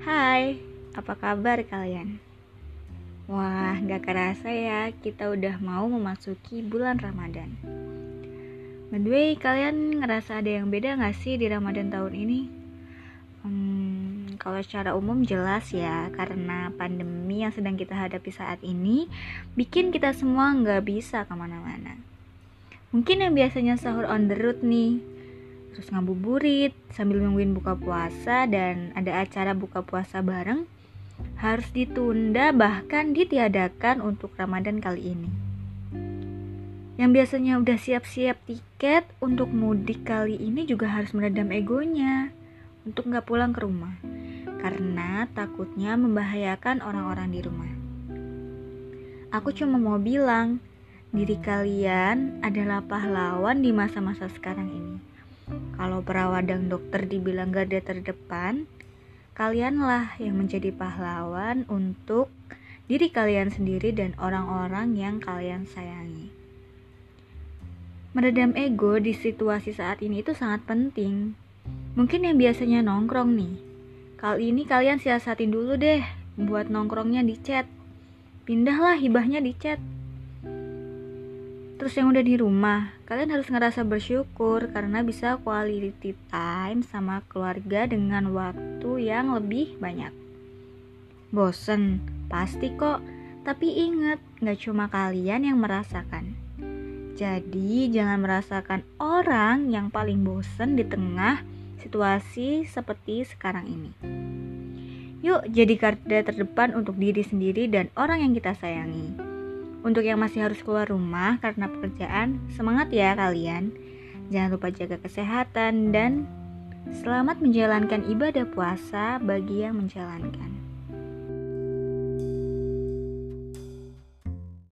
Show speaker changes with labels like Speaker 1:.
Speaker 1: Hai, apa kabar kalian? Wah, gak kerasa ya kita udah mau memasuki bulan Ramadan By the way, kalian ngerasa ada yang beda gak sih di Ramadan tahun ini? Hmm, kalau secara umum jelas ya, karena pandemi yang sedang kita hadapi saat ini bikin kita semua nggak bisa ke mana-mana. Mungkin yang biasanya sahur on the road nih, terus ngabuburit sambil nungguin buka puasa dan ada acara buka puasa bareng harus ditunda bahkan ditiadakan untuk Ramadan kali ini. Yang biasanya udah siap-siap tiket untuk mudik kali ini juga harus meredam egonya untuk nggak pulang ke rumah karena takutnya membahayakan orang-orang di rumah. Aku cuma mau bilang, diri kalian adalah pahlawan di masa-masa sekarang ini kalau perawat dan dokter dibilang garda terdepan, kalianlah yang menjadi pahlawan untuk diri kalian sendiri dan orang-orang yang kalian sayangi. Meredam ego di situasi saat ini itu sangat penting. Mungkin yang biasanya nongkrong nih, kali ini kalian siasatin dulu deh buat nongkrongnya di chat. Pindahlah hibahnya di chat Terus yang udah di rumah, kalian harus ngerasa bersyukur karena bisa quality time sama keluarga dengan waktu yang lebih banyak. Bosen, pasti kok. Tapi ingat, gak cuma kalian yang merasakan. Jadi jangan merasakan orang yang paling bosen di tengah situasi seperti sekarang ini. Yuk jadi garda terdepan untuk diri sendiri dan orang yang kita sayangi. Untuk yang masih harus keluar rumah karena pekerjaan, semangat ya kalian. Jangan lupa jaga kesehatan dan selamat menjalankan ibadah puasa bagi yang menjalankan.